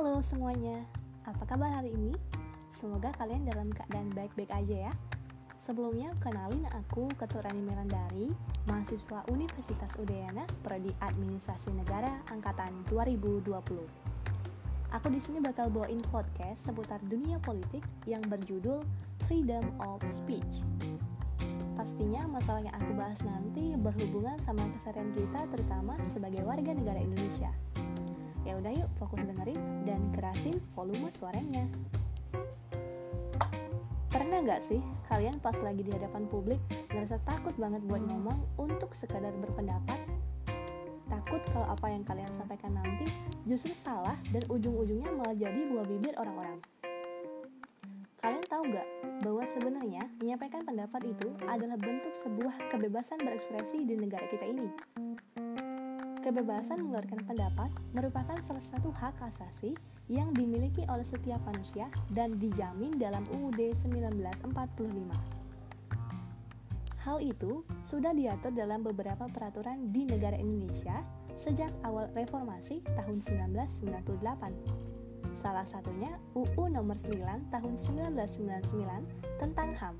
Halo semuanya, apa kabar hari ini? Semoga kalian dalam keadaan baik-baik aja ya. Sebelumnya, kenalin aku Ketua Rani Melandari, mahasiswa Universitas Udayana, Prodi Administrasi Negara Angkatan 2020. Aku di sini bakal bawain podcast seputar dunia politik yang berjudul Freedom of Speech. Pastinya masalah yang aku bahas nanti berhubungan sama keseharian kita terutama sebagai warga negara Indonesia. Ya udah yuk fokus dengerin dan kerasin volume suaranya. Pernah nggak sih kalian pas lagi di hadapan publik ngerasa takut banget buat ngomong untuk sekadar berpendapat? Takut kalau apa yang kalian sampaikan nanti justru salah dan ujung-ujungnya malah jadi buah bibir orang-orang. Kalian tahu nggak bahwa sebenarnya menyampaikan pendapat itu adalah bentuk sebuah kebebasan berekspresi di negara kita ini? Kebebasan mengeluarkan pendapat merupakan salah satu hak asasi yang dimiliki oleh setiap manusia dan dijamin dalam UUD 1945. Hal itu sudah diatur dalam beberapa peraturan di negara Indonesia sejak awal reformasi tahun 1998. Salah satunya UU nomor 9 tahun 1999 tentang HAM.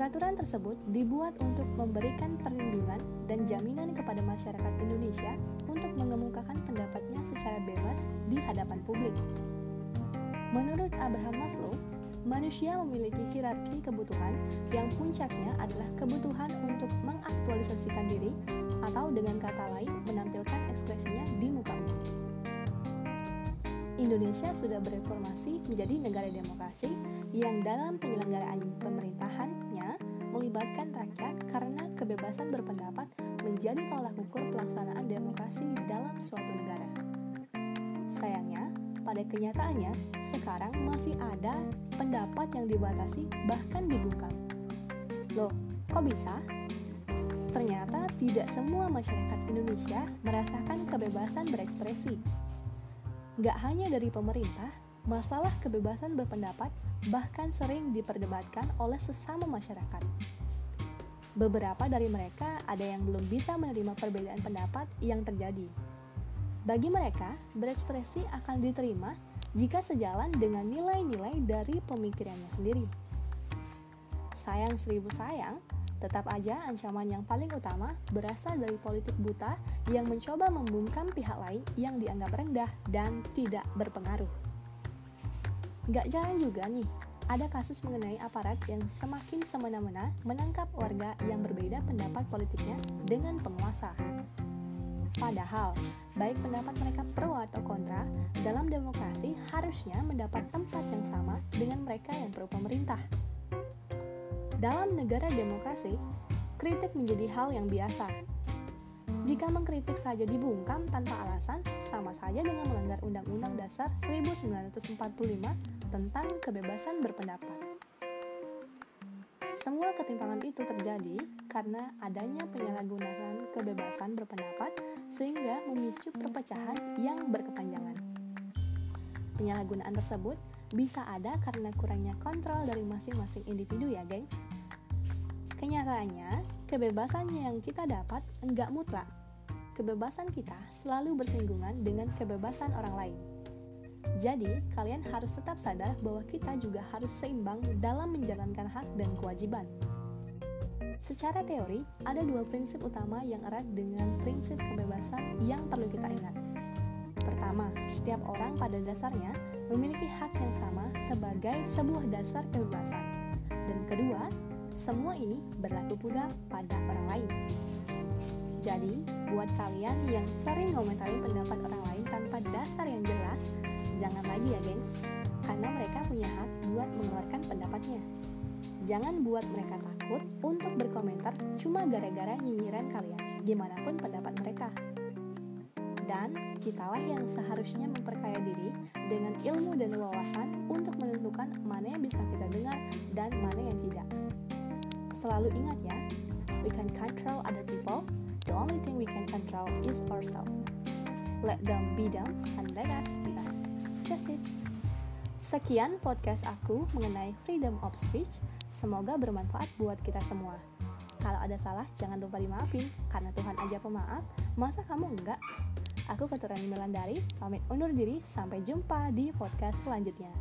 Peraturan tersebut dibuat untuk memberikan perlindungan dan jaminan kepada masyarakat Indonesia untuk mengemukakan pendapatnya secara bebas di hadapan publik. Menurut Abraham Maslow, manusia memiliki hierarki kebutuhan yang puncaknya adalah kebutuhan untuk mengaktualisasikan diri atau dengan kata lain menampilkan ekspresinya di muka umum. Indonesia sudah bereformasi menjadi negara demokrasi yang dalam penyelenggaraan karena kebebasan berpendapat menjadi tolak ukur pelaksanaan demokrasi dalam suatu negara. Sayangnya, pada kenyataannya, sekarang masih ada pendapat yang dibatasi bahkan dibungkam. Loh, kok bisa? Ternyata tidak semua masyarakat Indonesia merasakan kebebasan berekspresi Gak hanya dari pemerintah, masalah kebebasan berpendapat bahkan sering diperdebatkan oleh sesama masyarakat. Beberapa dari mereka ada yang belum bisa menerima perbedaan pendapat yang terjadi. Bagi mereka, berekspresi akan diterima jika sejalan dengan nilai-nilai dari pemikirannya sendiri. Sayang seribu sayang, Tetap aja ancaman yang paling utama berasal dari politik buta yang mencoba membungkam pihak lain yang dianggap rendah dan tidak berpengaruh. Gak jarang juga nih, ada kasus mengenai aparat yang semakin semena-mena menangkap warga yang berbeda pendapat politiknya dengan penguasa. Padahal, baik pendapat mereka pro atau kontra, dalam demokrasi harusnya mendapat tempat yang sama dengan mereka yang pro pemerintah. Dalam negara demokrasi, kritik menjadi hal yang biasa. Jika mengkritik saja dibungkam tanpa alasan, sama saja dengan melanggar Undang-Undang Dasar 1945 tentang kebebasan berpendapat. Semua ketimpangan itu terjadi karena adanya penyalahgunaan kebebasan berpendapat sehingga memicu perpecahan yang berkepanjangan. Penyalahgunaan tersebut bisa ada karena kurangnya kontrol dari masing-masing individu ya gengs. Kenyataannya, kebebasan yang kita dapat enggak mutlak. Kebebasan kita selalu bersinggungan dengan kebebasan orang lain. Jadi, kalian harus tetap sadar bahwa kita juga harus seimbang dalam menjalankan hak dan kewajiban. Secara teori, ada dua prinsip utama yang erat dengan prinsip kebebasan yang perlu kita ingat. Pertama, setiap orang pada dasarnya memiliki hak yang sama sebagai sebuah dasar kebebasan. Dan kedua, semua ini berlaku pula pada orang lain. Jadi, buat kalian yang sering komentari pendapat orang lain tanpa dasar yang jelas, jangan lagi ya gengs, karena mereka punya hak buat mengeluarkan pendapatnya. Jangan buat mereka takut untuk berkomentar cuma gara-gara nyinyiran kalian, gimana pun pendapat mereka dan kitalah yang seharusnya memperkaya diri dengan ilmu dan wawasan untuk menentukan mana yang bisa kita dengar dan mana yang tidak. Selalu ingat ya, we can control other people, the only thing we can control is ourselves. Let them be them and let us be us. Just it. Sekian podcast aku mengenai freedom of speech. Semoga bermanfaat buat kita semua. Kalau ada salah, jangan lupa dimaafin, karena Tuhan aja pemaaf, masa kamu enggak? Aku Keturani Melandari, pamit undur diri, sampai jumpa di podcast selanjutnya.